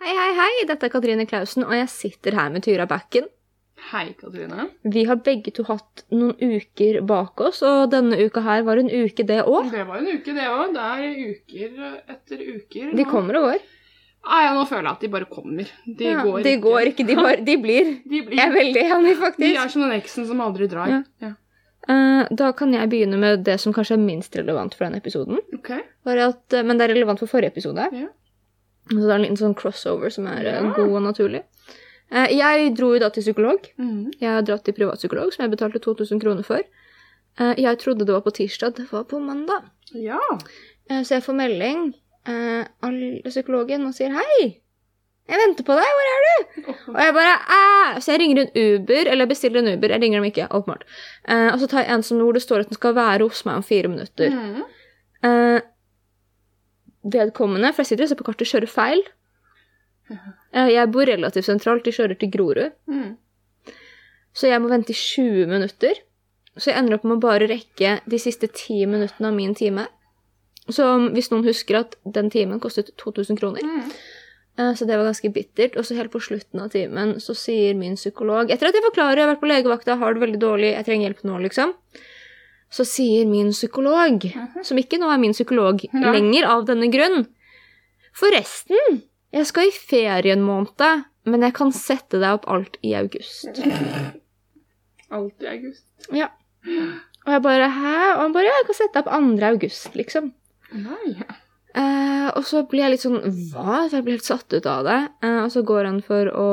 Hei, hei, hei, dette er Katrine Klausen, og jeg sitter her med Tyra Bakken. Hei, Katrine. Vi har begge to hatt noen uker bak oss, og denne uka her var en uke det òg. Det var en uke, det òg. Det er uker etter uker. De kommer og går. Nei, ja, nå føler jeg at de bare kommer. De Ja, går de ikke. går ikke, de, bare, de blir. De blir Jeg er veldig enig, faktisk. De er som den eksen som aldri drar. Ja. Ja. Eh, da kan jeg begynne med det som kanskje er minst relevant for denne episoden. Ok. Bare at, eh, men det er relevant for forrige episode. Ja. Så det er en liten sånn crossover som er eh, Ja. god og naturlig. Eh, jeg dro jo da til psykolog. Mm. Jeg har dratt til privatpsykolog, som jeg betalte 2000 kroner for. Eh, jeg trodde det var på tirsdag, det var på mandag. Ja. Eh, så jeg får melding eh, av psykologen og sier hei. Jeg venter på deg, hvor er du? Og jeg bare Æ! Så jeg ringer en Uber, eller jeg bestiller en Uber. Jeg ringer dem ikke, åpenbart. Uh, og så tar jeg en som hvor det står at den skal være hos meg om fire minutter. Mm. Vedkommende, for jeg sitter og ser på kartet, kjører feil. Eh, jeg bor relativt sentralt, de kjører til Grorud. Mm. Så jeg må vente i 20 minutter. Så jeg ender opp med å bare rekke de siste 10 minuttene av min time. Så hvis noen husker at den timen kostet 2000 kroner. Mhm. eh, Så det var ganske bittert. Og så helt på slutten av timen så sier min psykolog Etter at jeg forklarer, jeg har vært på legevakta, har det veldig dårlig, jeg trenger hjelp nå, liksom. Så sier min psykolog, som ikke nå er min psykolog Ja. lenger av denne grunn Forresten, jeg skal i ferie en måned, men jeg kan sette deg opp alt i august. Alt i august. Ja. Og jeg bare Hæ? Og han bare Ja, jeg kan sette deg opp 2. august, liksom. Nei. Eh, og så blir jeg litt sånn Hva? Så jeg blir helt satt ut av det. Eh, og så går han for å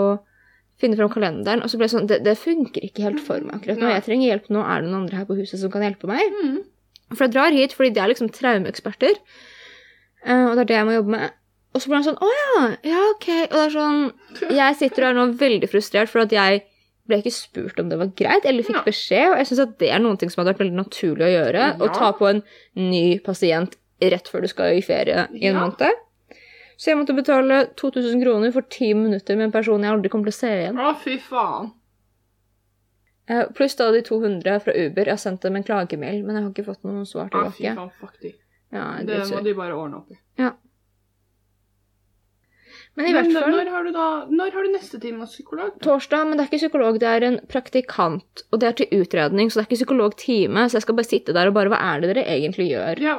finne fram kalenderen, og så ble jeg sånn det, det funker ikke helt for meg akkurat nå. Jeg trenger hjelp nå. Er det noen andre her på huset som kan hjelpe meg? Mm. For jeg drar hit fordi de er liksom traumeeksperter, eh, og det er det jeg må jobbe med. Og så blir han sånn Å ja, ja, ok. Og det er sånn Jeg sitter og er nå veldig frustrert for at jeg ble ikke spurt om det var greit, eller fikk Ja. beskjed, og jeg syns at det er noen ting som hadde vært veldig naturlig å gjøre. Å ta på en ny pasient rett før du skal i ferie i en Ja. måned. Så jeg måtte betale 2000 kroner for ti minutter med en person jeg aldri kommer til å se igjen. Å, fy faen. Eh, Pluss da de 200 fra Uber. Jeg har sendt dem en klagemail, men jeg har ikke fått noe svar Å, fy faen, fuck de. Ja, er Det må de bare ordne opp i. men i hvert fall når har du da Når har du neste time hos psykolog? Torsdag, men det er ikke psykolog, det er en praktikant. Og det er til utredning, så det er ikke psykologtime. Så jeg skal bare sitte der og bare Hva er det dere egentlig gjør? Ja.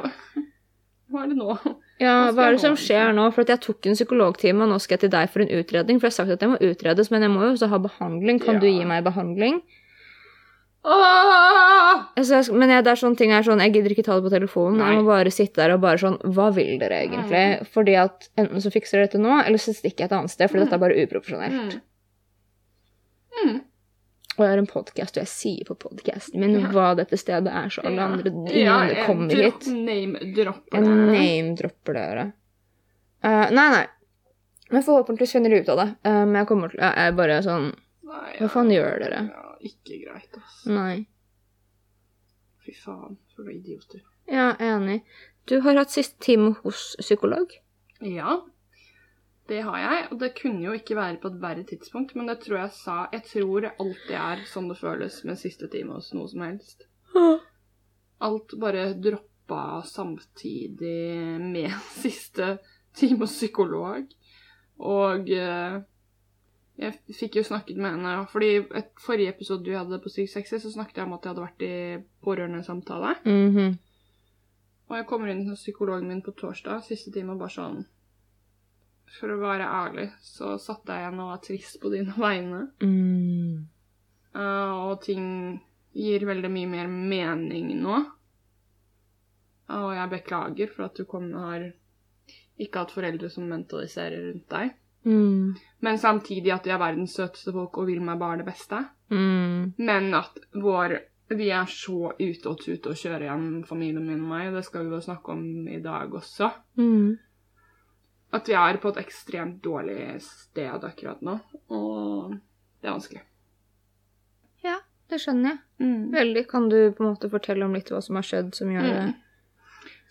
Hva er det nå? Ja, Hva er det som skjer nå? For jeg tok en psykologtime, og nå skal jeg til deg for en utredning. For jeg har sagt at jeg må utredes, men jeg må jo også ha behandling. Kan du gi meg behandling? Altså, men jeg, det er sånne ting er sånn, jeg gidder ikke ta det på telefonen. Jeg må bare sitte der og bare sånn Hva vil dere egentlig? Fordi at enten så fikser dere dette nå, eller så stikker jeg et annet sted, fordi dette er bare uprofesjonelt. Mm. Mm. Og jeg har en podkast, og jeg sier på podkasten min Ja. hva dette stedet er, så alle andre Ja, andre Ja, kommer dro- hit. Name-dropper det. name-dropper det. Uh, nei, nei. Men forhåpentligvis finner de ut av det. Eh, men jeg kommer til Jeg er bare sånn Nei, Hva faen gjør dere? Ja, ikke greit, altså. Nei. Fy faen, for noen idioter. Ja, enig. Du har hatt siste time hos psykolog. Ja, det har jeg. Og det kunne jo ikke være på et verre tidspunkt, men det tror jeg sa Jeg tror det alltid er sånn det føles med siste time hos noe som helst. Alt bare droppa samtidig med siste time hos psykolog. Og eh, jeg fikk jo snakket med henne Fordi et forrige episode vi hadde på Syk sexy, så snakket jeg om at jeg hadde vært i pårørendesamtale. Mhm. Og jeg kommer inn hos psykologen min på torsdag, siste time, og bare sånn For å være ærlig, så satt jeg igjen og var trist på dine vegne. mm. Uh, og ting gir veldig mye mer mening nå. Og jeg beklager for at du kom, har ikke hatt foreldre som mentaliserer rundt deg. Mm. Men samtidig at de er verdens søteste folk og vil meg bare det beste. Mm. Men at vår Vi er så ute og tute og kjører igjen, familien min og meg. og Det skal vi jo snakke om i dag også. Mm. At vi er på et ekstremt dårlig sted akkurat nå. Og det er vanskelig. Ja, det skjønner jeg. Mm. Veldig. Kan du på en måte fortelle om litt hva som har skjedd som gjør det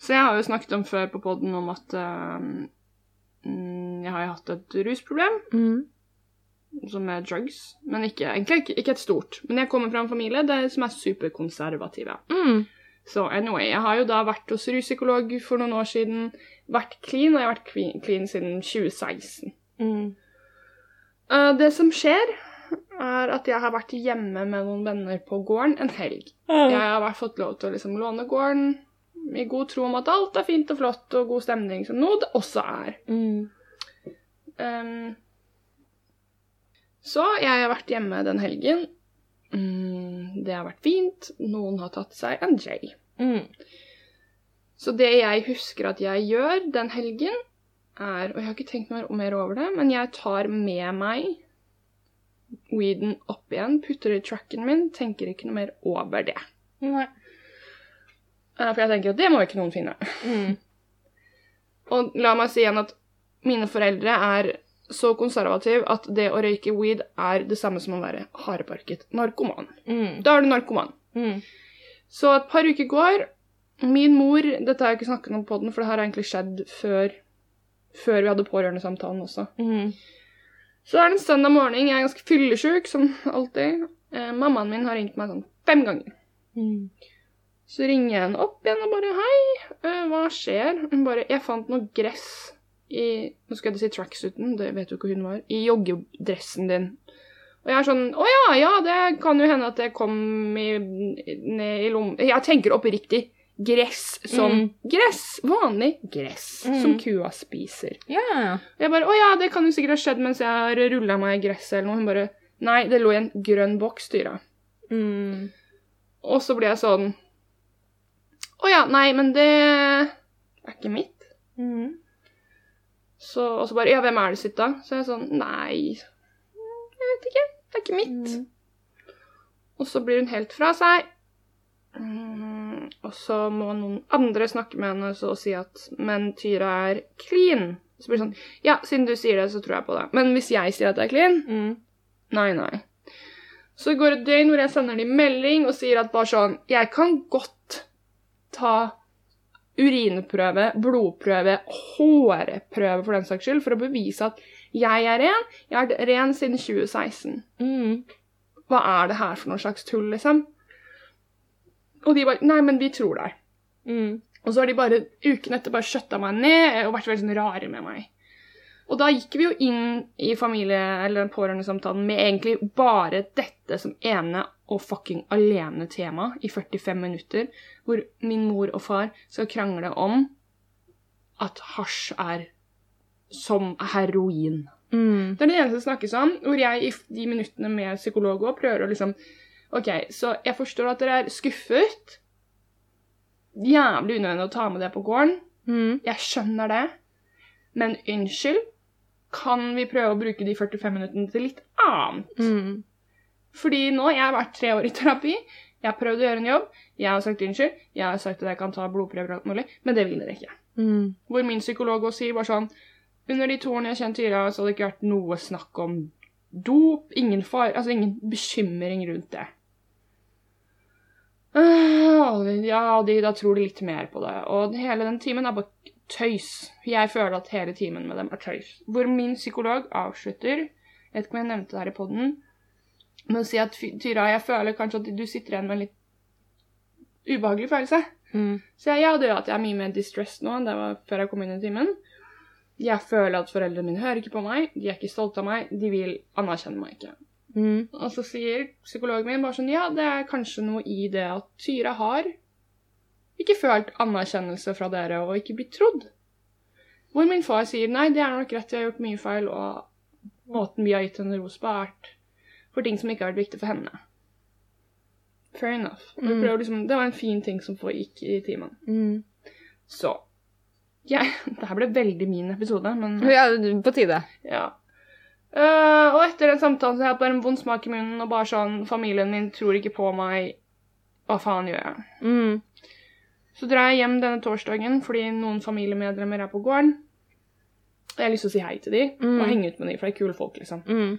Så jeg har jo snakket om før på poden om at mm, jeg har hatt et rusproblem, mm. som er drugs. Men ikke, egentlig ikke, ikke et stort. Men jeg kommer fra en familie der, som er superkonservative. Mm. Så anyway, jeg har jo da vært hos ruspsykolog for noen år siden. Vært clean, og jeg har vært clean, clean siden 2016. Mm. Uh, det som skjer, er at jeg har vært hjemme med noen venner på gården en helg. Jeg har fått lov til å liksom låne gården i god tro om at alt er fint og flott og god stemning, som noe det også er. Mm. Um, så jeg har vært hjemme den helgen. Mm, det har vært fint. Noen har tatt seg en J. Mm. Så det jeg husker at jeg gjør den helgen, er Og jeg har ikke tenkt mer, mer over det, men jeg tar med meg weeden opp igjen, putter det i trucken min, tenker ikke noe mer over det. Nei. Eh, For jeg tenker at det må ikke noen finne. Mm. Og la meg si igjen at mine foreldre er så konservativ at det å røyke weed er det samme som å være hardbarket narkoman. Mm. Da er du narkoman. Mm. Så et par uker går. Min mor Dette har jeg ikke snakket om på den, for det har egentlig skjedd før, før vi hadde pårørendesamtalen også. Mm. Så er det en søndag morgen, jeg er ganske fyllesyk, som alltid. Eh, mammaen min har ringt meg sånn fem ganger. Mm. Så ringer jeg henne opp igjen og bare 'Hei, eh, hva skjer?' Hun bare 'Jeg fant noe gress i Nå skal jeg si tracksuiten, det vet jo ikke hun var. I joggedressen din. Og jeg er sånn 'Å ja, ja, det kan jo hende at det kom i, ned i lommen Jeg tenker oppriktig gress som Mm. gress. Vanlig gress Mm. som kua spiser. Og jeg bare 'Å ja, det kan jo sikkert ha skjedd mens jeg har rulla meg i gresset', eller noe. Hun bare 'Nei, det lå i en grønn boks, Tyra'. Mm. Og så blir jeg sånn Å ja, nei, men det er ikke mitt. Mm. Så, og så bare Ja, hvem er det sitt, da? Så er jeg sånn Nei, jeg vet ikke. Det er ikke mitt. Mm. Og så blir hun helt fra seg. Mm, og så må noen andre snakke med henne så, og si at Men Tyra er clean. Så blir det sånn Ja, siden du sier det, så tror jeg på det. Men hvis jeg sier at det er clean Mm. Nei, nei. Så det går et døgn hvor jeg sender dem melding og sier at bare sånn Jeg kan godt ta urinprøve, blodprøve, hårprøve for den saks skyld, for å bevise at jeg er ren. Jeg har vært ren siden 2016. Mm. Hva er det her for noe slags tull, liksom? Og de bare Nei, men vi tror deg. Mm. Og så har de bare uken etter bare skjøtta meg ned og vært veldig sånn rare med meg. Og da gikk vi jo inn i familie- eller pårørendesamtalen med egentlig bare dette som ene og fucking alene tema i 45 minutter, hvor min mor og far skal krangle om at hasj er som heroin. Mm. Det er det eneste det snakkes om, hvor jeg i de minuttene med psykolog òg prøver å liksom OK, så jeg forstår at dere er skuffet. Jævlig unødvendig å ta med det på gården. Mm. Jeg skjønner det. Men unnskyld, kan vi prøve å bruke de 45 minuttene til litt annet? Mm. Fordi nå jeg har vært tre år i terapi, jeg har prøvd å gjøre en jobb, jeg har sagt unnskyld, jeg har sagt at jeg kan ta blodprøver og alt mulig, men det vil dere ikke. Mm. Hvor min psykolog også sier bare sånn Under de to årene jeg har kjent Tyra, så hadde det ikke vært noe snakk om dop. Ingen far, altså ingen bekymring rundt det. Øh, Ja, de, da tror de litt mer på det. Og hele den timen er bare tøys. Jeg føler at hele timen med dem er tøys. Hvor min psykolog avslutter Jeg vet ikke om jeg nevnte det her i poden, med å si at Tyra, jeg føler kanskje at du sitter igjen med en litt ubehagelig følelse. Mm. Så jeg, ja, det gjør at jeg er mye mer distressed nå enn det var før jeg kom inn i timen. Jeg føler at foreldrene mine hører ikke på meg, de er ikke stolte av meg, de vil anerkjenne meg ikke. Mm. Og så sier psykologen min bare sånn, ja, det er kanskje noe i det at Tyra har ikke følt anerkjennelse fra dere og ikke blitt trodd. Hvor min far sier, nei, det er nok rett, jeg har gjort mye feil, og måten vi har gitt henne ros på er vært for ting som ikke har vært viktig for henne. Fair enough. Mm. prøver liksom, det var en fin ting som foregikk i timen. Mm. Så jeg, Det her ble veldig min episode, men Ja, på tide. ja. Uh, og etter den samtalen så har jeg hatt bare en vond smak i munnen og bare sånn Familien min tror ikke på meg. Hva faen gjør jeg? Mm. Så drar jeg hjem denne torsdagen fordi noen familiemedlemmer er på gården. Jeg har lyst til å si hei til de Mm. og henge ut med de, for det er kule folk, liksom. Mm.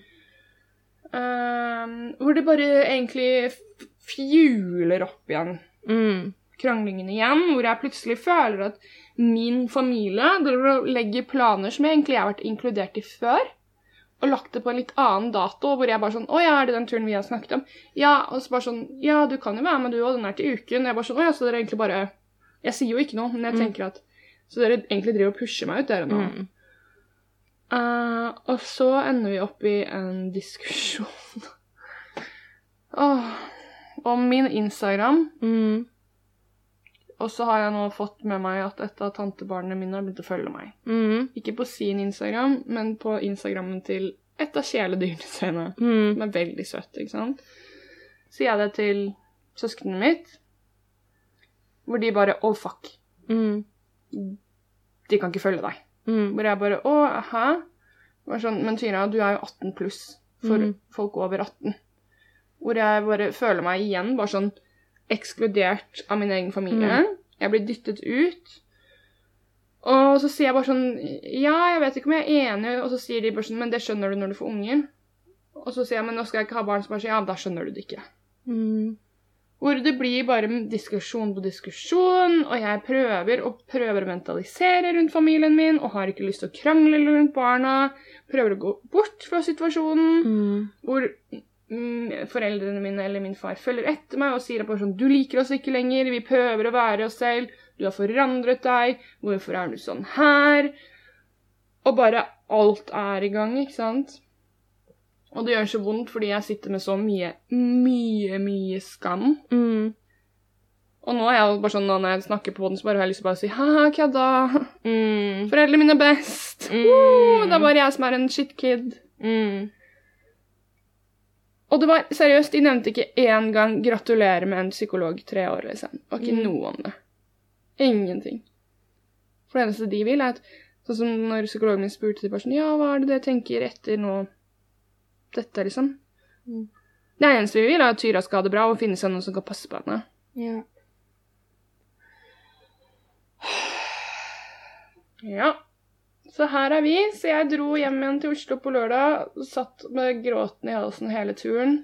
Eh, hvor det bare egentlig fjuler opp igjen. Mm. kranglingen igjen, hvor jeg plutselig føler at min familie legger planer som jeg egentlig har vært inkludert i før, og lagt det på en litt annen dato, hvor jeg bare sånn Å ja, er det den turen vi har snakket om? Ja, og så bare sånn Ja, du kan jo være med, du, og den er til uken. Jeg bare sånn Å ja, så dere egentlig bare Jeg sier jo ikke noe, men jeg Mm. tenker at Så dere egentlig driver og pusher meg ut, dere nå. Mm. Eh, og så ender vi opp i en diskusjon oh, om min Instagram. Mm. Og så har jeg nå fått med meg at et av tantebarna mine har begynt å følge meg. Mm. Ikke på sin Instagram, men på Instagrammen til et av kjæledyrene sine. Mm. Som er veldig søtt, ikke sant? Sier jeg det til søskenet mitt, hvor de bare Oh, fuck. Mm. De kan ikke følge deg. Mm. Hvor jeg bare Å, hæ? Sånn, Men Tyra, du er jo 18 pluss for mm. folk over 18. Hvor jeg bare føler meg igjen bare sånn ekskludert av min egen familie. Jeg blir dyttet ut. Og så sier jeg bare sånn Ja, jeg vet ikke om jeg er enig, og så sier de bare sånn Men det skjønner du når du får unger. Og så sier jeg men nå skal jeg ikke ha barn, så bare sier ja, da skjønner du det ikke. Mm. Hvor det blir bare diskusjon på diskusjon, og jeg prøver og prøver å mentalisere rundt familien min, og har ikke lyst til å krangle rundt barna. Prøver å gå bort fra situasjonen, Mm. hvor mm, foreldrene mine eller min far følger etter meg og sier bare sånn Du liker oss ikke lenger, vi prøver å være oss selv, du har forandret deg, hvorfor er du sånn her? Og bare alt er i gang, ikke sant? Og det gjør så vondt fordi jeg sitter med så mye, mye, mye skam. Mm. Og nå er jeg bare sånn, når jeg snakker på den, så bare har jeg lyst til å si ha-ha, kødda. Mm. Foreldrene mine er best. Mm. Oh, det er bare jeg som er en shitkid. Mm. Og det var seriøst, de nevnte ikke én gang 'gratulerer med en psykolog tre år', liksom. Det var ikke Mm. noe om det. Ingenting. For det eneste de vil, er at Sånn som når psykologen min spurte bare sånn Ja, hva er det dere tenker etter nå dette, liksom? Mm. Det eneste vi vil, er at Tyra skal ha det bra og finne seg noen som kan passe på henne. Ja. Ja. Så her er vi. Så jeg dro hjem igjen til Oslo på lørdag. Satt med gråten i halsen hele turen.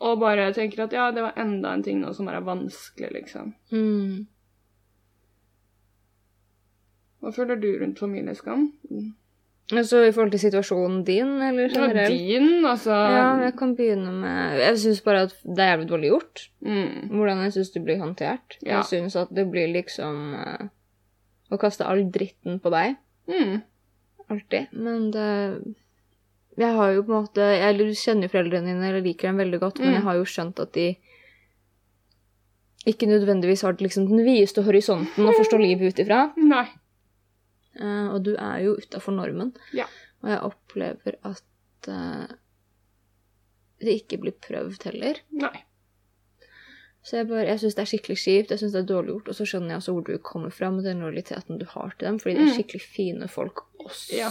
Og bare tenker at ja, det var enda en ting nå som er vanskelig, liksom. Mm. Hva føler du rundt familieskam? Altså i forhold til situasjonen din, eller Ja, din, altså. Ja, jeg kan begynne med Jeg syns bare at det er jævlig dårlig gjort. Mm. Hvordan jeg syns det blir håndtert. Ja. Jeg syns at det blir liksom uh, å kaste all dritten på deg. Mm. Alltid. Men det Jeg har jo på en måte Jeg kjenner jo foreldrene dine, eller liker dem veldig godt, men Mm. jeg har jo skjønt at de ikke nødvendigvis har liksom den videste horisonten å forstå livet ut ifra. Nei. Eh, og du er jo utafor normen. Ja. Og jeg opplever at uh, det ikke blir prøvd heller. Nei. Så jeg, bare, jeg syns det er skikkelig kjipt, jeg synes det er dårlig gjort, og så skjønner jeg også hvor du kommer fra med den lojaliteten du har til dem, fordi de er Mm. skikkelig fine folk også. Ja.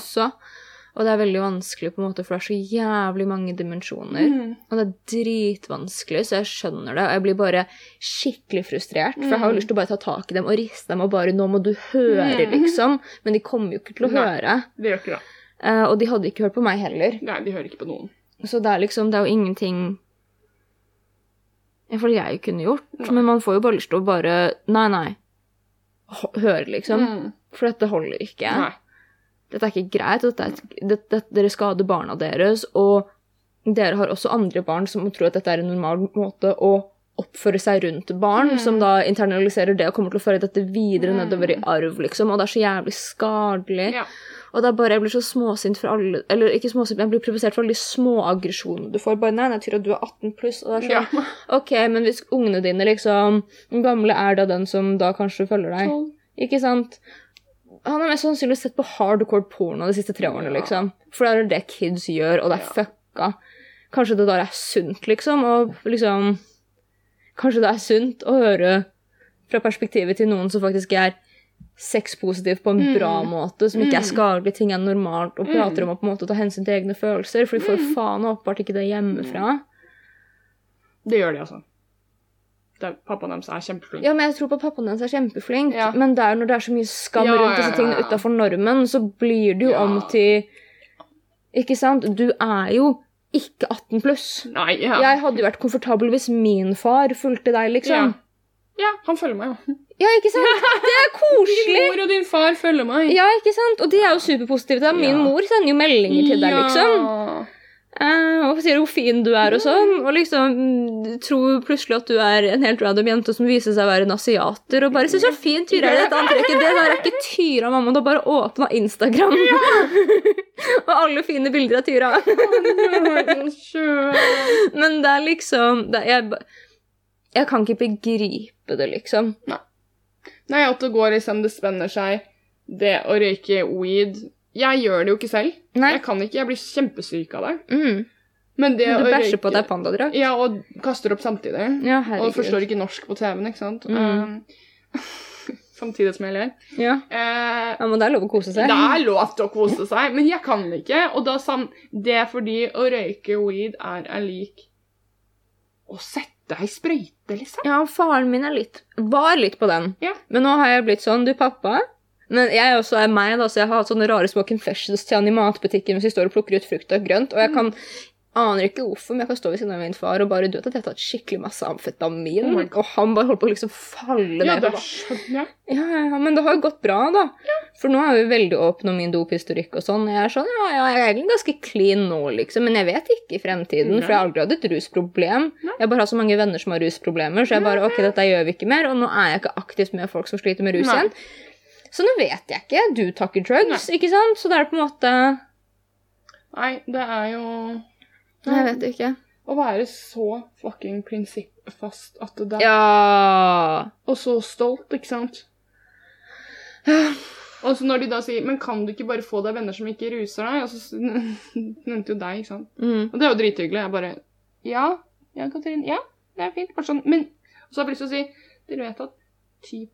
Og det er veldig vanskelig, på en måte, for det er så jævlig mange dimensjoner. Mm. Og det er dritvanskelig, så jeg skjønner det. Og jeg blir bare skikkelig frustrert, for jeg har jo lyst til å bare ta tak i dem og riste dem og bare 'Nå må du høre', Mm. liksom. Men de kommer jo ikke til å Nei. høre. Det gjør ikke det. Uh, og de hadde ikke hørt på meg heller. Nei, de hører ikke på noen. Så det er liksom, det er jo ingenting i hvert fall jeg kunne gjort. Nei. Men man får jo bare lyst til å bare Nei, nei. Høre, liksom. Mm. For dette holder ikke. Nei. Dette er ikke greit. Dette er, et- det, det, dere skader barna deres, og dere har også andre barn som tror at dette er en normal måte å oppføre seg rundt barn, Mm. som da internaliserer det og kommer til å føre dette videre Mm. nedover i arv, liksom. Og det er så jævlig skadelig. Ja. Og det er bare, jeg blir så småsint for alle Eller ikke småsint, men jeg blir provosert for alle de små aggresjonene du får. Bare nei, nei, Tyra, du er 18 pluss. Og det er sånn, ja. OK, men hvis ungene dine liksom Den gamle er da den som da kanskje følger deg? Ikke sant? Han har mest sannsynlig sett på hardcore porno de siste tre årene, liksom. For det er det kids gjør, og det er fucka. Kanskje det der er sunt, liksom, og liksom Kanskje det er sunt å høre fra perspektivet til noen som faktisk er sexpositiv på en Mm. bra måte, som ikke er Mm. skadelig, ting er normalt, og prater om å på en måte ta hensyn til egne følelser, for de får jo faen åpenbart ikke det hjemmefra. Det gjør de, altså. Det, pappaen deres er kjempeflink. Ja, men jeg tror på pappaen deres er kjempeflink, Ja. men der når det er så mye skam Ja, rundt disse tingene utafor normen, så blir det jo om til Ikke sant? Du er jo ikke 18 pluss. Nei, ja. Jeg hadde jo vært komfortabel hvis min far fulgte deg, liksom. ja. Han følger meg, jo. Ja, ikke sant? Det er Din koselig! mor og din far følger meg. Ja, ikke sant? Og de er jo superpositive. Min mor sender jo meldinger til deg, liksom. Ja. eh, og sier hvor fin du er og sånn, og liksom mm, tror plutselig at du er en helt random jente som viser seg å være en asiater, og bare sier så fin Tyra er dette antrekket. Det der er ikke Tyra, mamma. Du har bare åpna Instagram. og alle fine bilder av Tyra. Men det er liksom det, jeg, jeg kan ikke begripe det, liksom. Nei, at det går liksom, det spenner seg. Det å røyke weed Jeg gjør det jo ikke selv. Nei. Jeg kan ikke, jeg blir kjempesyk av det. Mm. Men det Du bæsjer på deg pandadrakt? Ja, og kaster opp samtidig. Ja, Og forstår ikke norsk på TV-en, ikke sant? Mm. Um, samtidig som jeg ler. Ja. Eh, ja, men det er lov å kose seg. det er lov til å kose seg, men jeg kan ikke. Og da det er fordi å røyke weed er, er lik å sette ei sprøyte, liksom. Ja, faren min er litt, var litt på den. Ja. Men nå har jeg blitt sånn, du pappa. Men jeg også er meg, da, så jeg har hatt sånne rare små confessions til han i matbutikken hvis vi står og plukker ut frukt og grønt. Og jeg kan aner ikke hvorfor, men jeg kan stå ved siden av min far og bare du vet at jeg har tatt skikkelig masse amfetamin. mm. og han bare holdt på å liksom falle Ja, ned. det skjønner jeg. Ja, ja, ja, men det har jo gått bra, da. For nå er vi veldig åpne om min dophistorikk og sånn. Jeg er sånn, ja, ja, jeg er egentlig ganske clean nå, liksom, men jeg vet ikke i fremtiden, for jeg har aldri hatt et rusproblem. Jeg bare har så mange venner som har rusproblemer, så jeg bare, ok, dette gjør vi ikke mer, og nå er jeg ikke aktivt med folk som sliter med rus Nei. igjen. Så nå vet jeg ikke. Du takker drugs, drugs, ikke sant? Så det er på en måte Nei, det er jo Nei, Jeg vet ikke. Å være så fucking prinsippfast at det Ja. Og så stolt, ikke sant? Og så når de da sier 'Men kan du ikke bare få deg venner som ikke ruser deg?' Og så nevnte jo deg, ikke sant. Mm. Og det er jo drithyggelig. Jeg bare Ja, ja, Katrin. Ja, det er fint. Bare sånn. Men og så har jeg lyst til å si Dere vet at typ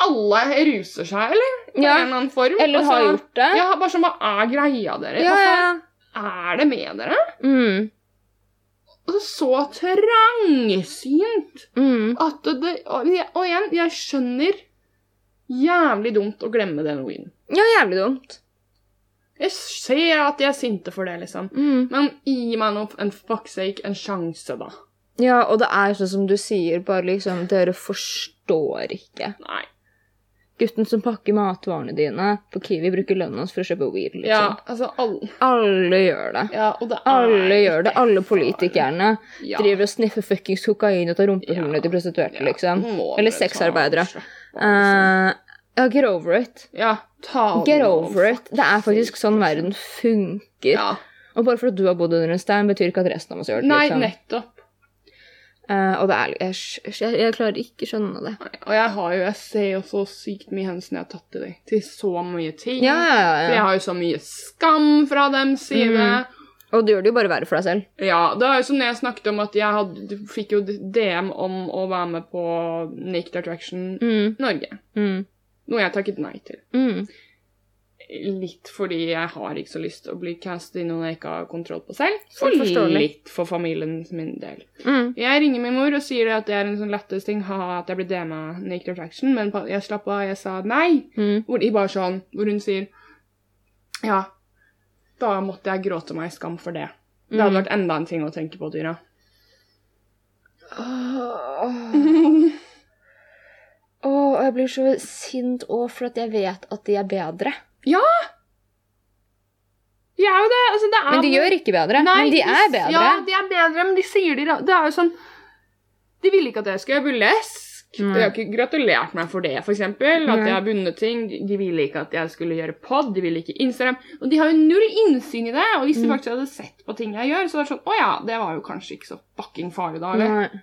alle ruser seg, eller? På Ja. en eller annen form. Eller har Altså, gjort det. Ja, bare sånn, hva er greia deres? ja. Ja. er det med dere? Mm. Altså, så trangsynt Mm. at det Og, og igjen, jeg skjønner jævlig dumt å glemme den weeden. Ja, jævlig dumt. Jeg ser at de er sinte for det, liksom. Mm. Men gi meg nå en fuck's sake en sjanse, da. Ja, og det er sånn som du sier, bare liksom Dere forstår ikke. Nei. Gutten som pakker matvarene dine på Kiwi, bruker lønna hans for å kjøpe weed, liksom. Ja, altså alle Alle gjør det. Ja, og det er Alle gjør det. Alle politikerne Ja. driver og sniffer fuckings kokain ut av rumpehullene til prostituerte, liksom. Eller dere sexarbeidere. liksom. Eh, ja, get over it. Ja, ta Get over it. Det er faktisk sånn verden funker. Ja. Og bare for at du har bodd under en stein, betyr ikke at resten av oss gjør det. Nei, liksom. nettopp. Eh, og det er jeg, jeg, jeg klarer ikke skjønne det. Og jeg har jo Jeg ser jo så sykt mye hensyn jeg har tatt til deg. Til så mye ting. Ja, ja, ja. For jeg har jo så mye skam fra dems side. Mm. Og du gjør det jo bare verre for deg selv. Ja, det er jo som jeg snakket om at jeg hadde, du fikk jo DM om å være med på Naked Attraction Mm, Norge. mm, Noe jeg takket nei til. mm. Litt fordi jeg har ikke så lyst til å bli cast i noe jeg ikke har kontroll på selv. Og litt for familien min del. Mm. Jeg ringer min mor og sier at det er en sånn lettest ting ha, at jeg blir DM-a Naked Attraction, men jeg slapp av, jeg sa nei. Mm. Hvor de bare sånn, hvor hun sier Ja, da måtte jeg gråte meg i skam for det. Det hadde Mm. vært enda en ting å tenke på, Tyra. Åh, Åh, jeg blir så sint òg for at jeg vet at de er bedre. Ja! De er jo det. Altså, det er Men de gjør ikke bedre. Nei, men de er bedre. Ja, de er bedre, men de sier de Det er jo sånn De ville ikke at jeg skulle gjøre burlesk. Mm. De har ikke gratulert meg for det, eksempel. At mm. jeg har vunnet ting. De, ville ikke at jeg skulle gjøre pod, de ville ikke Instagram. Og de har jo null innsyn i det. Og hvis de Mm. faktisk hadde sett på ting jeg gjør, så var det sånn Å ja, det var jo kanskje ikke så fucking farlig, da, eller? Nei.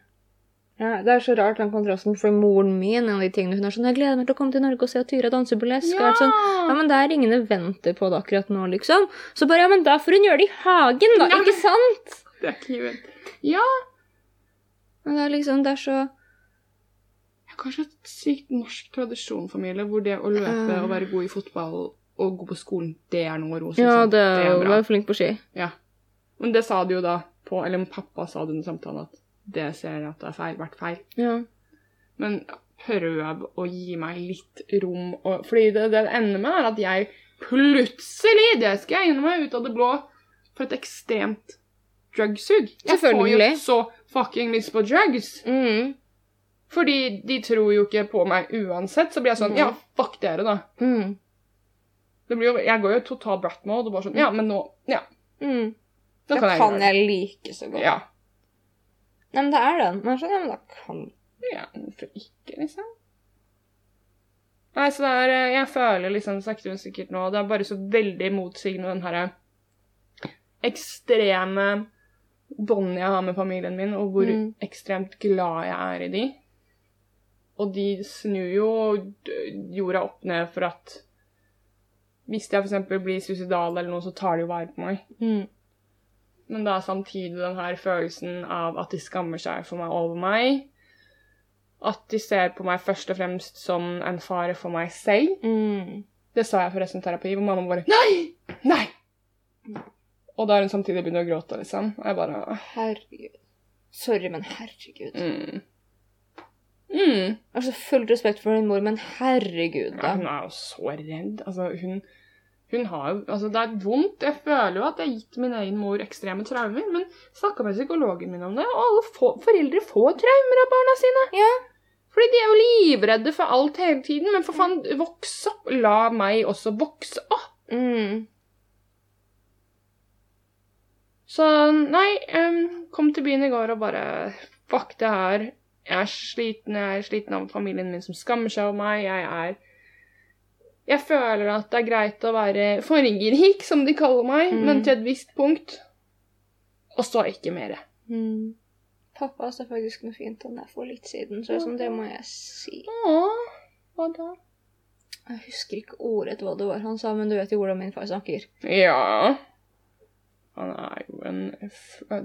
Ja, det er så rart den kontrasten, for moren min en av de tingene hun er sånn 'Jeg gleder meg til å komme til Norge og se Tyra danser burlesk.' Ja! er sånn, ja, men det er ingen eventer på det akkurat nå, liksom. Så bare, ja, men da får hun gjøre det i hagen, da, Nei. ikke sant? Det er ikke event. Ja, Men det er liksom, det er så jeg har kanskje et sykt norsk tradisjonfamilie hvor det å løpe uh... og være god i fotball og gå på skolen, det er noe Rose Ja, liksom. det er jo bra. være flink på ski. Ja. Men det sa de jo da på Eller pappa sa det under samtalen at det ser jeg at det er feil, vært feil. Ja. Men prøv å gi meg litt rom og Fordi det det ender med, er at jeg plutselig, det skal jeg innrømme, ut av det blå, får et ekstremt drugsug. Jeg får jo så fucking lyst på drugs. Mm. Fordi de tror jo ikke på meg uansett. Så blir jeg sånn mm. Ja, fuck dere, da. Mm. Det blir jo, jeg går jo total brat mode og bare sånn Ja, men nå Ja. Mm. Da Da kan gjøre jeg like så godt. Ja. Nei, men det er den. Men sånn, ja, men da kan Ja, hvorfor ikke, liksom? Nei, så det er eh, Jeg føler liksom sakte, men sikkert nå Det er bare så veldig motsigende den herre ekstreme båndet jeg har med familien min, og hvor Mm. ekstremt glad jeg er i de. Og de snur jo jorda opp ned for at hvis jeg f.eks. blir suicidal eller noe, så tar de jo vare på meg. mm. Men er samtidig den her følelsen av at de skammer seg for meg over meg. At de ser på meg først og fremst som en fare for meg selv. Mm. Det sa jeg forresten i terapi, hvor mamma bare Nei! Nei! Og da har hun samtidig begynt å gråte, liksom. Og jeg bare Herregud. Sorry, men herregud. mm. Mm. Altså, full respekt for din mor, men herregud, Ja, hun er jo så redd. Altså, hun, hun har jo Altså, det er vondt. Jeg føler jo at jeg har gitt min egen mor ekstreme traumer, men snakka med psykologen min om det, og alle få, foreldre får traumer av barna sine. Ja. Fordi de er jo livredde for alt hele tiden. Men for faen, voks opp. La meg også vokse opp. Mm. Så nei, um, kom til byen i går og bare Fuck det her. Jeg er sliten. Jeg er sliten av familien min som skammer seg over meg. Jeg er Jeg føler at det er greit å være fargerik, som de kaller meg, Mm. men til et visst punkt. Og så ikke mer. Mm. Pappa sa faktisk noe fint om det for litt siden, så liksom, det må jeg si. Åh, hva da? Jeg husker ikke ordrett hva det var han sa, men du vet jo hvordan min far snakker. Ja Han er jo en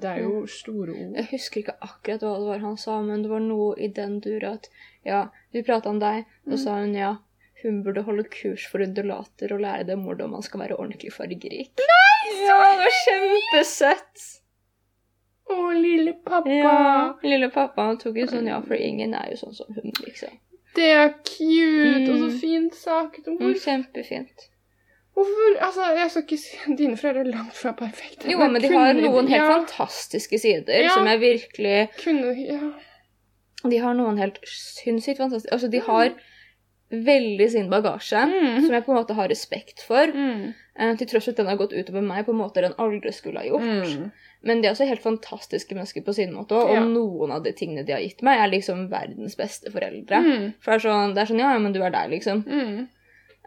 Det er jo store ord. Jeg husker ikke akkurat hva det var han sa, men det var noe i den dura at ja, vi prata om deg, og sa hun ja, hun burde holde kurs for undulater og lære dem hvordan man skal være ordentlig fargerik. Nei! Ja, det var kjempesøtt! Å, lille pappa. Ja, lille pappa han tok jo sånn ja, for ingen er jo sånn som hun, liksom. Det er cute, og så Mm. fint sagt. Mm, kjempefint. hvorfor Altså, jeg skal ikke si Dine foreldre er langt fra perfekte. Jo, men de har noen helt ja, fantastiske sider Ja. som jeg virkelig Kunne Ja. De har noen helt sinnssykt fantastiske Altså, de har veldig sin bagasje, Mm. som jeg på en måte har respekt for. Mm. eh, til tross for at den har gått utover meg på måter den aldri skulle ha gjort. Mm. Men de er også helt fantastiske mennesker på sin måte, og Ja. noen av de tingene de har gitt meg, er liksom verdens beste foreldre. Mm. For det er, sånn, det er sånn Ja, ja, men du er der, liksom. Mm.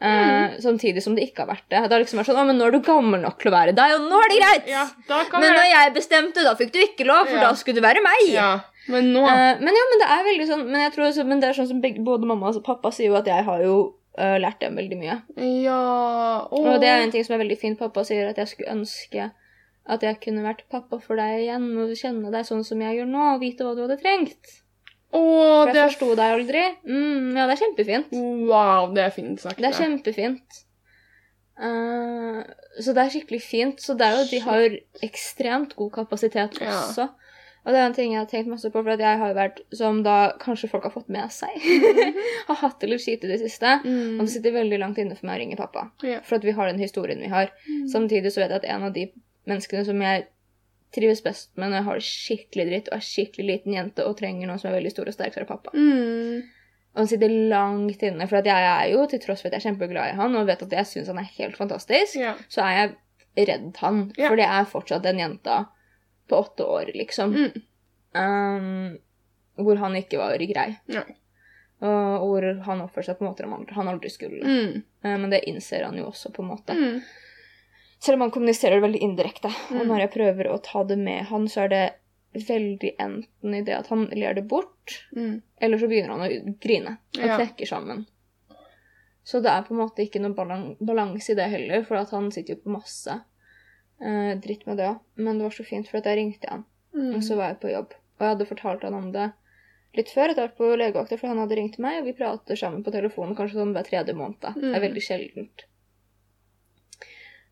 Eh, samtidig som det ikke har vært det. Det har liksom vært sånn Å, men nå er du gammel nok til å være deg, og nå er det greit! Ja, Men når jeg bestemte, da fikk du ikke lov, for Ja. da skulle du være meg. Ja, men nå uh, men ja, men det er veldig sånn Men jeg tror også, men det er sånn som begge, både mamma og pappa sier jo at jeg har jo uh, lært dem veldig mye. Ja Åh. Og det er en ting som er veldig fint. Pappa sier at jeg skulle ønske at jeg kunne vært pappa for deg igjen og kjenne deg sånn som jeg gjør nå, og vite hva du hadde trengt. Åh, For jeg er forsto deg aldri. Mm, ja, det er kjempefint. Wow, det er fint sagt. Det er kjempefint. Uh, så det er skikkelig fint. Så det er jo, de har ekstremt god kapasitet Ja. Og det er en ting jeg har tenkt masse på, for at jeg har jo vært, som da kanskje folk har fått med seg, har hatt det litt kjipt i det siste. Mm. Og det sitter veldig langt inne for meg å ringe pappa. Ja. For at vi har den historien vi har. Samtidig så vet jeg at en av de menneskene som jeg trives best med når jeg har det skikkelig dritt og er skikkelig liten jente og trenger noen som er veldig stor og sterk, så er pappa. Mm. Og han sitter langt inne, for at jeg er jo, til tross for at jeg er kjempeglad i han og vet at jeg syns han er helt fantastisk, Ja. så er jeg redd han. Ja. For det er fortsatt den jenta på åtte år, liksom. Mm. Um, hvor han ikke var grei. Nei. Og hvor han oppførte seg på måter han aldri, skulle. Mm. Uh, Men det innser han jo også, på en måte. Mm. Selv om han kommuniserer det veldig indirekte. Og Mm. når jeg prøver å ta det med han, så er det veldig enten i det at han ler det bort, Mm. eller så begynner han å grine og Ja. knekker sammen. Så det er på en måte ikke noe balanse i det heller, for han sitter jo på masse eh, dritt med det òg. Men det var så fint, for jeg ringte han, Mm. og så var jeg på jobb. Og jeg hadde fortalt han om det litt før, etter hvert på legevakta, for han hadde ringt meg, og vi prater sammen på telefonen kanskje sånn hver tredje måned. Det er Mm. veldig sjeldent.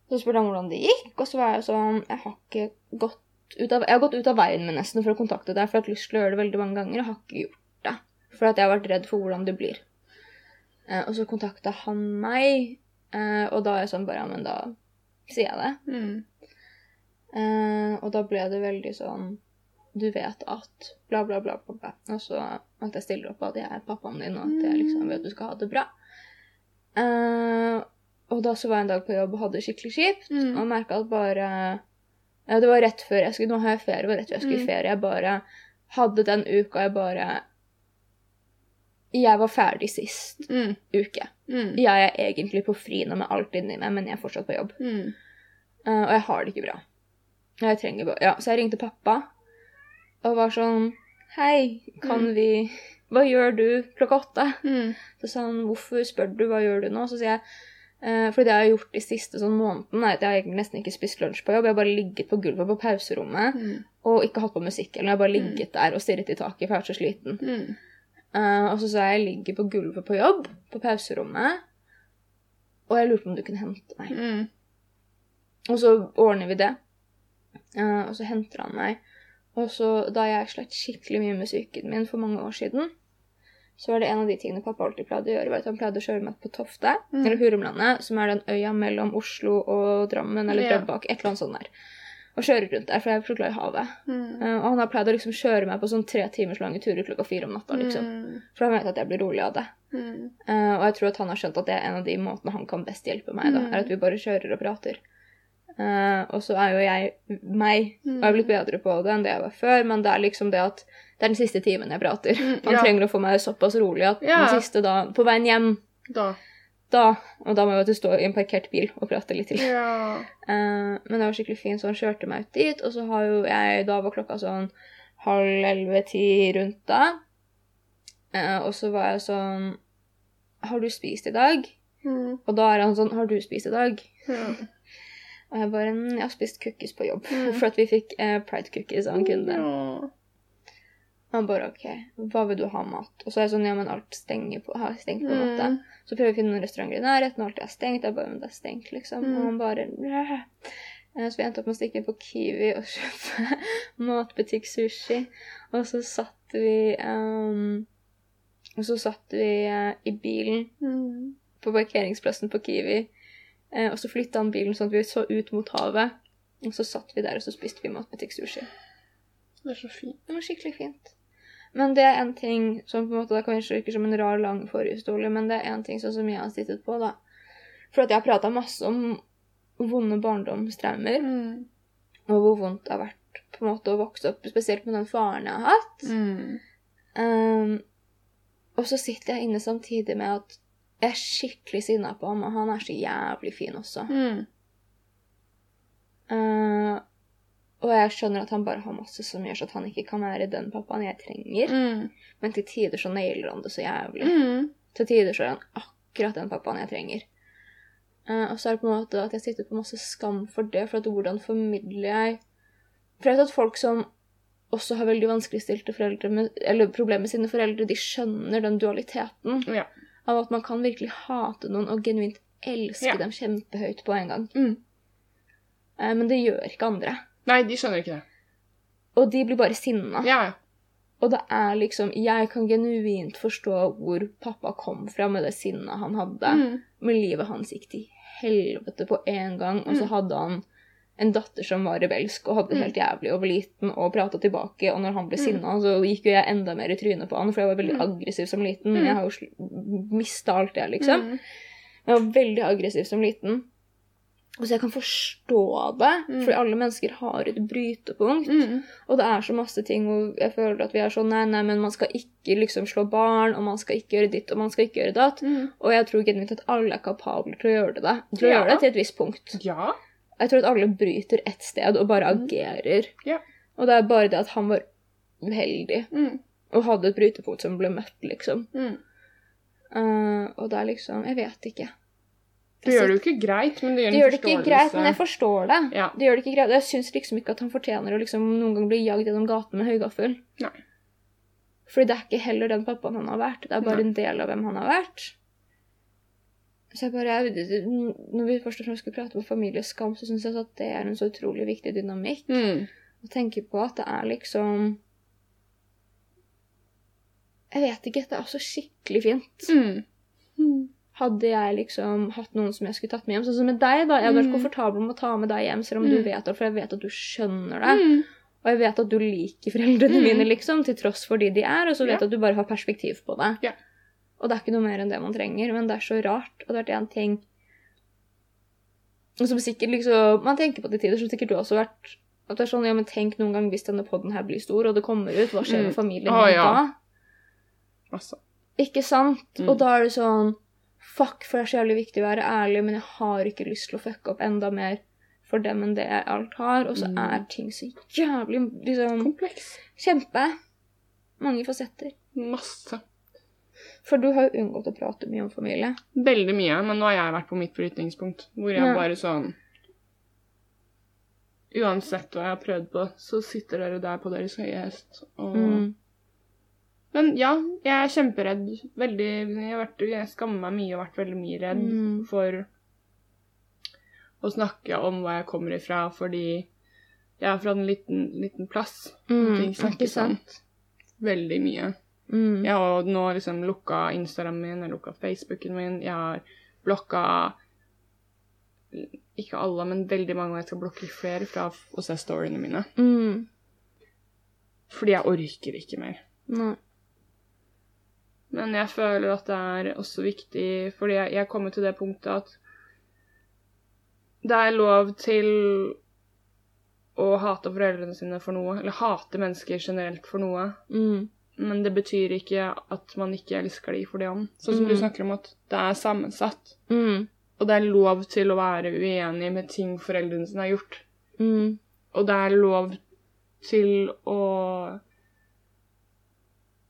Så spurte han hvordan det gikk, og så var jeg sånn Jeg har ikke gått ut av, jeg har gått ut av veien min nesten for å kontakte deg, for jeg har hatt lyst til å gjøre det veldig mange ganger, og har ikke gjort det. For jeg har vært redd for hvordan det blir. Eh, og så kontakta han meg, eh, og da er jeg sånn bare Ja, men da sier jeg det. Mm. Eh, og da ble det veldig sånn Du vet at bla, bla, bla, bla, bla. Og så at jeg stiller opp at jeg er pappaen din, og at jeg liksom vil at du skal ha det bra. Eh, og da så var jeg en dag på jobb og hadde det skikkelig kjipt, Mm. og merka at bare Ja, det var rett før jeg skulle Nå har jeg ferie, det var rett før jeg skulle i Mm. ferie. Jeg bare hadde den uka jeg bare Jeg var ferdig sist Mm. uke. Mm. Jeg er egentlig på fri nå med alt inni meg, men jeg er fortsatt på jobb. Mm. Eh, og jeg har det ikke bra. Jeg trenger bare Ja, så jeg ringte pappa og var sånn Hei, kan Mm. vi Hva gjør du klokka åtte? Mm. Så sa han hvorfor spør du, hva gjør du nå? Så sier jeg eh, for det jeg har gjort de siste sånn måneden, er at jeg har nesten ikke spist lunsj på jobb. Jeg har bare ligget på gulvet på pauserommet Mm. og ikke hatt på musikk. Eller jeg har bare Mm. ligget der og stirret i taket, for jeg har vært så sliten. Mm. Eh, og så sa jeg jeg ligger på gulvet på jobb, på pauserommet, og jeg lurte på om du kunne hente meg. Mm. Og så ordner vi det. Eh, og så henter han meg. Og så, da jeg slet skikkelig mye med psyken min for mange år siden, så var det en av de tingene pappa alltid pleide å gjøre, var at han pleide å kjøre meg på Tofte, Mm. eller Hurumlandet, som er den øya mellom Oslo og Drammen, eller. Drøbak, et eller annet sånt der. Og kjøre rundt der, for jeg er så glad i havet. Mm. Uh, og han har pleid å liksom kjøre meg på sånn tre timers lange turer klokka fire om natta, liksom. Mm. For han vet at jeg blir rolig av det. Eh, og jeg tror at han har skjønt at det er en av de måtene han kan best hjelpe meg, da, Mm. er at vi bare kjører og prater. Eh, og så er jo jeg meg, og jeg er blitt bedre på det enn det jeg var før, men det er liksom det at det er den siste timen jeg prater. Mm, Han ja. trenger å få meg såpass rolig at Ja. den siste da, på veien hjem, Da. da, og da må jeg jo stå i en parkert bil og prate litt til. Ja. Uh, men det var skikkelig fint, så han kjørte meg ut dit, og så har jo jeg, da var klokka sånn halv elleve-ti rundt da, Uh, og så var jeg sånn, har du spist i dag? Mm. Og da er han sånn, har du spist i dag? Ja. Og jeg bare, «Mm, jeg har spist cookies på jobb, Mm. for at vi fikk eh, pride cookies av en kunde. Ja. Han bare, ok, hva vil du ha mat? Og så er jeg sånn, ja, men alt stenger på, har stengt på en måte. Mm. Så prøver vi å finne noen restauranter i nærheten, og alt er stengt. Jeg bare, men det er stengt, liksom. Mm. Og han bare, «Åh». Eh, Så vi endte opp med å stikke på Kiwi og kjøpe matbutikk-sushi. Og så satt vi, um, og så satt vi uh, i bilen Mm. på parkeringsplassen på Kiwi. Eh, og så flytta han bilen sånn at vi så ut mot havet. Og så satt vi der, og så spiste vi matbutikk-sushi. Det er så fint. Det var skikkelig fint. Men det er en ting som på en måte, det kanskje virker som en rar, lang forhistorie, men det er en ting sånn som jeg har sittet på, da. For at jeg har prata masse om vonde barndomstraumer, Mm. og hvor vondt det har vært på en måte å vokse opp, spesielt med den faren jeg har hatt. Mm. Um, og så sitter jeg inne samtidig med at er skikkelig sinna på ham, og han er så jævlig fin også. Mm. Uh, og jeg skjønner at han bare har masse som gjør så at han ikke kan være den pappaen jeg trenger. Mm. Men til tider så nailer han det så jævlig. Mm. Til tider så er han akkurat den pappaen jeg trenger. Uh, og så er det på en måte at jeg sitter på masse skam for det, for at hvordan formidler jeg For jeg vet at folk som også har veldig vanskeligstilte foreldre, med, eller problemer med sine foreldre, de skjønner den dualiteten Ja. Av at man kan virkelig hate noen og genuint elske Ja. dem kjempehøyt på en gang. Mm. Uh, men det gjør ikke andre. Nei, de skjønner ikke det. Og de blir bare sinna. Ja, ja. Og det er liksom Jeg kan genuint forstå hvor pappa kom fra med det sinnet han hadde. Mm. Men livet hans gikk til helvete på en gang, og så Mm. hadde han en datter som var rebelsk og hadde det helt jævlig og var liten og prata tilbake. Og når han ble Mm. sinna, så gikk jo jeg enda mer i trynet på han, for jeg var veldig Mm. aggressiv som liten. Mm. Jeg har jo mista alt det, liksom. Mm. Jeg var veldig aggressiv som liten. Og så jeg kan forstå det, Mm. for alle mennesker har et brytepunkt. Mm. Og det er så masse ting hvor jeg føler at vi er sånn nei, nei, men man skal ikke liksom slå barn, og man skal ikke gjøre ditt, og man skal ikke gjøre datt. Mm. Og jeg tror genuint at alle er kapable til å gjøre det. Til å Ja. gjøre det til et visst punkt. Ja. Jeg tror at alle bryter ett sted og bare Mm. agerer. Og det er bare det at han var uheldig Mm. og hadde et brytepunkt som ble møtt, liksom. Mm. Uh, og det er liksom Jeg vet ikke. Det gjør det jo ikke greit, men det gjør Det gjør det ikke greit, men jeg forstår det. Ja. Det gjør det ikke greit. Jeg syns liksom ikke at han fortjener å liksom noen gang bli jagd gjennom gaten med høygaffel. Fordi det er ikke heller den pappaen han har vært. Det er bare Nei. en del av hvem han har vært. Så jeg bare, jeg, Når vi først og fremst skulle prate om familieskam, så syns jeg at det er en så utrolig viktig dynamikk. Mm. Å tenke på at det er liksom Jeg vet ikke. Det er også skikkelig fint. Mm. Mm. Hadde jeg liksom hatt noen som jeg skulle tatt med hjem, sånn som med deg, da. Jeg hadde vært Mm. komfortabel med å ta med deg hjem, selv om du Mm. vet det, for jeg vet at du skjønner det. Mm. Og jeg vet at du liker foreldrene Mm. mine, liksom, til tross for de de er, og så vet jeg Ja. at du bare har perspektiv på det. Ja. Og det er ikke noe mer enn det man trenger, men det er så rart. Og det har vært én ting og som sikkert liksom Man tenker på til tider, som sikkert du også har vært At det er sånn, ja, men tenk noen gang hvis denne podden her blir stor, og det kommer ut, hva skjer Mm. med familien mm. oh, ja. da? Altså. Ikke sant? Mm. Og da er det sånn Fuck, for det er så jævlig viktig å være ærlig, men jeg har ikke lyst til å fucke opp enda mer for dem enn det jeg alt har. Og så Mm. er ting så jævlig liksom Kompleks. Kjempe. Mange fasetter. Masse. For du har jo unngått å prate mye om familie. Veldig mye, men nå har jeg vært på mitt brytningspunkt, hvor jeg Ja. bare sånn Uansett hva jeg har prøvd på, så sitter dere der på deres høye hest. Og... Mm. Men ja, jeg er kjemperedd. Veldig Jeg, har vært, jeg skammer meg mye og vært veldig mye redd Mm. for å snakke om hva jeg kommer ifra, fordi jeg er fra en liten, liten plass. Mm, snakkes om veldig mye. Mm. Jeg har nå liksom lukka Instagramen min, jeg har lukka Facebooken min, jeg har blokka Ikke alle, men veldig mange, og jeg skal blokke flere fra å se storyene mine. Mm. Fordi jeg orker ikke mer. Nei. Men jeg føler at det er også viktig, fordi jeg, jeg kommer til det punktet at det er lov til å hate foreldrene sine for noe, eller hate mennesker generelt for noe. Mm. Men det betyr ikke at man ikke elsker de for det om. Sånn som du Mm. snakker om at det er sammensatt. Mm. Og det er lov til å være uenig med ting foreldrene sine har gjort. Mm. Og det er lov til å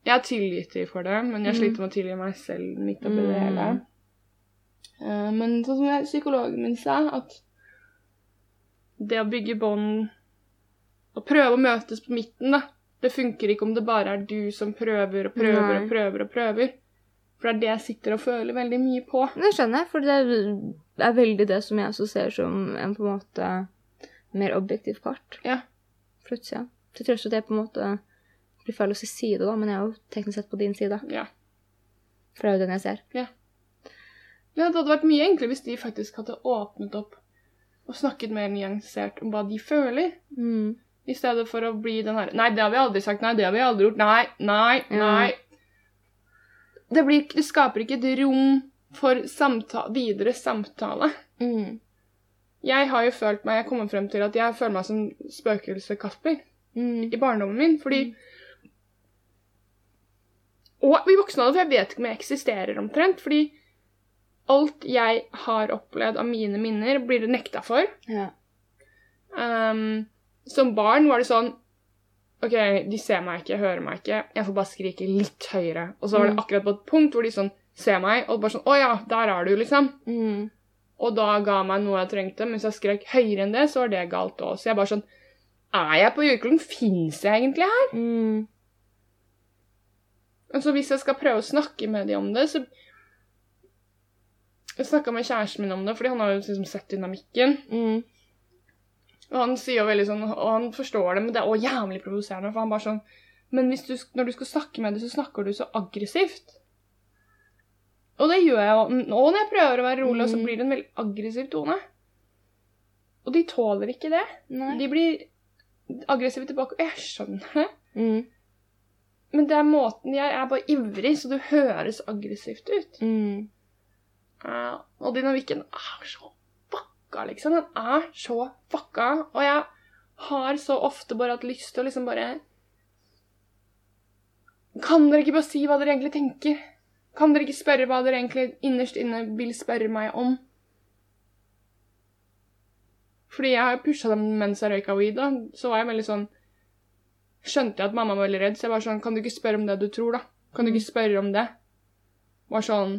Jeg har tilgitt dem for det, men jeg Mm. sliter med å tilgi meg selv midt oppi det Mm. hele. Uh, Men sånn som psykologen min sa, at det å bygge bånd og prøve å møtes på midten, da Det funker ikke om det bare er du som prøver og prøver Nei. og prøver og prøver. For det er det jeg sitter og føler veldig mye på. Det skjønner jeg, for det er- veldig det som jeg også ser som en på en måte mer objektiv part. Ja. Plutselig. Ja. Til tross for at jeg på en måte blir feil å si side, da, men jeg er jo teknisk sett på din side. Ja. For det er jo den jeg ser. Ja, det hadde vært mye enklere hvis de faktisk hadde åpnet opp og snakket mer nyansert om hva de føler, Mm. I stedet for å bli den her Nei, det har vi aldri sagt. Nei, det har vi aldri gjort. Nei, nei, nei. nei. Det, blir, det skaper ikke et rom for samta videre samtale. Mm. Jeg har jo følt meg Jeg kommer frem til at jeg føler meg som spøkelse-Kasper Mm. i barndommen min, fordi Og i voksen alder, for jeg vet ikke om jeg eksisterer omtrent, fordi alt jeg har opplevd av mine minner, blir det nekta for. Ja. Ehm, som barn var det sånn OK, de ser meg ikke, hører meg ikke. Jeg får bare skrike litt høyere. Og så var det Mm. akkurat på et punkt hvor de sånn ser meg, og bare sånn Å ja, der er du, liksom. Mm. Og da ga meg noe jeg trengte. Men hvis jeg skrek høyere enn det, så var det galt òg. Så jeg bare sånn Er jeg på jordkloden? Fins jeg egentlig her? Mm. Så hvis jeg skal prøve å snakke med dem om det, så Jeg snakka med kjæresten min om det, fordi han har jo liksom sett dynamikken. Mm. Og han sier jo veldig sånn, og han forstår det, men det er også jævlig provoserende. For han bare sånn Men du, når du skal snakke med dem, så snakker du så aggressivt. Og det gjør jeg jo. Nå når jeg prøver å være rolig, så Mm. blir det en veldig aggressiv tone. Og de tåler ikke det. Nei. De blir aggressive tilbake. Og jeg skjønner det. Mm. Men det er måten Jeg er bare ivrig, så det høres aggressivt ut. Mm. Ja, og dynamikken er så fucka, liksom. Den er så fucka. Og jeg har så ofte bare hatt lyst til å liksom bare Kan dere ikke bare si hva dere egentlig tenker? Kan dere ikke spørre hva dere egentlig innerst inne vil spørre meg om? Fordi jeg har pusha dem mens jeg røyka weed, da. Så var jeg veldig sånn Skjønte jeg at mamma var veldig redd, så jeg var sånn Kan du ikke spørre om det du tror, da? Kan du ikke spørre om det? Var sånn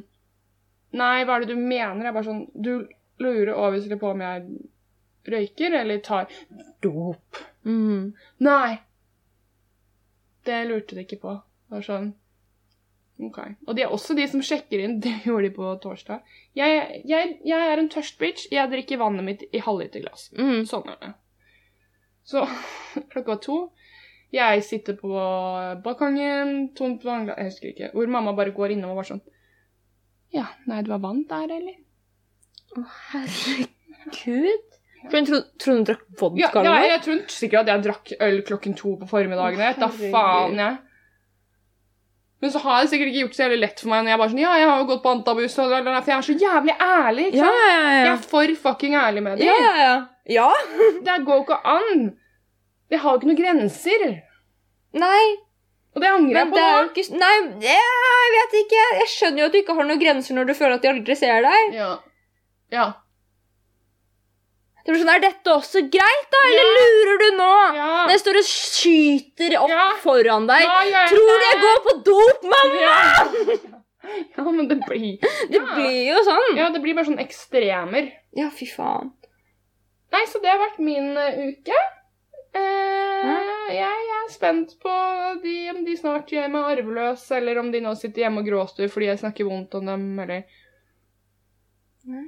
Nei, hva er det du mener? Jeg bare sånn Du lurer obviously på om jeg røyker eller tar dop. Mm. Nei! Det lurte de ikke på. Det var sånn OK. Og de er også de som sjekker inn. Det gjorde de på torsdag. Jeg, jeg, jeg er en tørst bitch. Jeg drikker vannet mitt i halvliterglass. Mm. Sånn er det. Så klokka var to. Jeg sitter på balkongen, tomt vannglass Jeg husker ikke. Hvor mamma bare går innom og var sånn Ja, nei, det var vann der, eller? Å, herregud. For hun trodde hun drakk vodka? Ja, ja, jeg tror sikkert at jeg drakk øl klokken to på formiddagen. Da faen, jeg. Men så har det sikkert ikke gjort det så jævlig lett for meg når jeg bare sånn Ja, jeg har jo gått på antabus, for jeg er så jævlig ærlig. ikke sant? ja, ja. Jeg er for fucking ærlig med dem. Ja, ja, ja. Det går ikke an. Jeg har jo ikke noen grenser. Nei, Og det angrer jeg på nå. ikke Nei, jeg vet ikke. Jeg skjønner jo at du ikke har noen grenser når du føler at de aldri ser deg. Ja. Ja. Det blir sånn, Er dette også greit, da? Eller lurer du nå? Ja. Når jeg står og skyter opp Ja. foran deg. Ja, Tror du jeg går på dop, mamma?! Ja. ja, men det blir Det blir jo sånn. Ja, det blir bare sånn ekstremer. Ja, fy faen. Nei, så det har vært min uh, uke. Eh, jeg er spent på de, om de snart gjør meg arveløs, eller om de nå sitter hjemme og gråter fordi jeg snakker vondt om dem, eller Nei.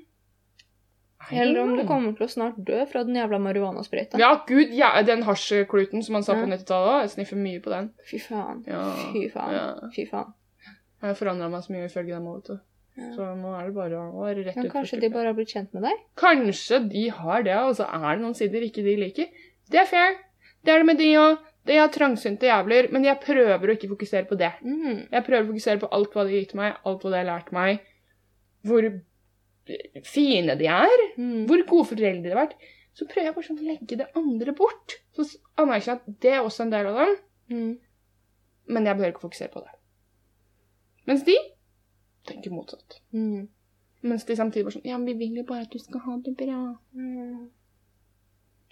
Eller om du kommer til å snart dø fra den jævla marihuanasprøyta. Ja, gud, ja, den hasjkluten som man sa på Ja. 90-tallet òg. Jeg sniffer mye på den. Fy faen. Ja. Fy faen. Ja. Fy faen. Jeg har forandra meg så mye ifølge dem òg, vet du. Så nå er det bare å være rett Men kanskje de bare har blitt kjent med deg? Kanskje de har det, og så er det noen sider ikke de liker. Det er fair. Det er det med de òg. De er trangsynte jævler, men jeg prøver å ikke fokusere på det. Mm. Jeg prøver å fokusere på alt hva de har gitt meg, alt hva de har lært meg. Hvor fine de er. Mm. Hvor gode foreldre de har vært. Så prøver jeg bare sånn å legge det andre bort. Så anerkjenner jeg at det er også en del av dem, Mm. men jeg behøver ikke fokusere på det. Mens de tenker motsatt. Mm. Mens de samtidig bare sånn Ja, men vi vil jo bare at du skal ha det bra. Mm.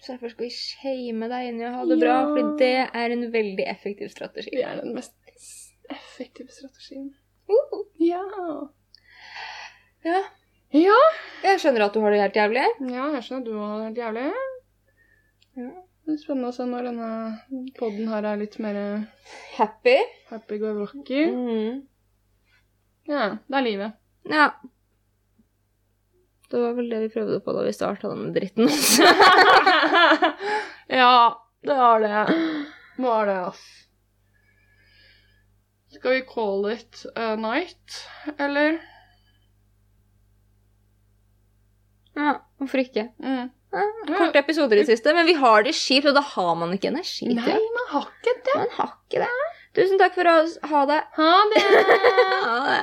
Så derfor skal vi shame deg inn i å ha det bra, for det er en veldig effektiv strategi. Det er den mest effektive strategien. Uh. Ja. Ja. Ja. Jeg skjønner at du har det helt jævlig. Ja, jeg skjønner at du har det helt jævlig. Ja. Det er spennende å se når denne podden her er litt mer Happy. happy-go-lucky. Mm. Ja, det er livet. Ja. Det var vel det vi prøvde på da vi starta den dritten. ja, det var det. Det var det, ass. Skal vi call it a night, eller? Ja, hvorfor ikke? Mm. Ja, korte episoder i det siste, men vi har det kjipt, og da har man ikke energi Nei, man har ikke det. Man har ikke det. Tusen takk for oss. Ha det. Ha det! Ha det.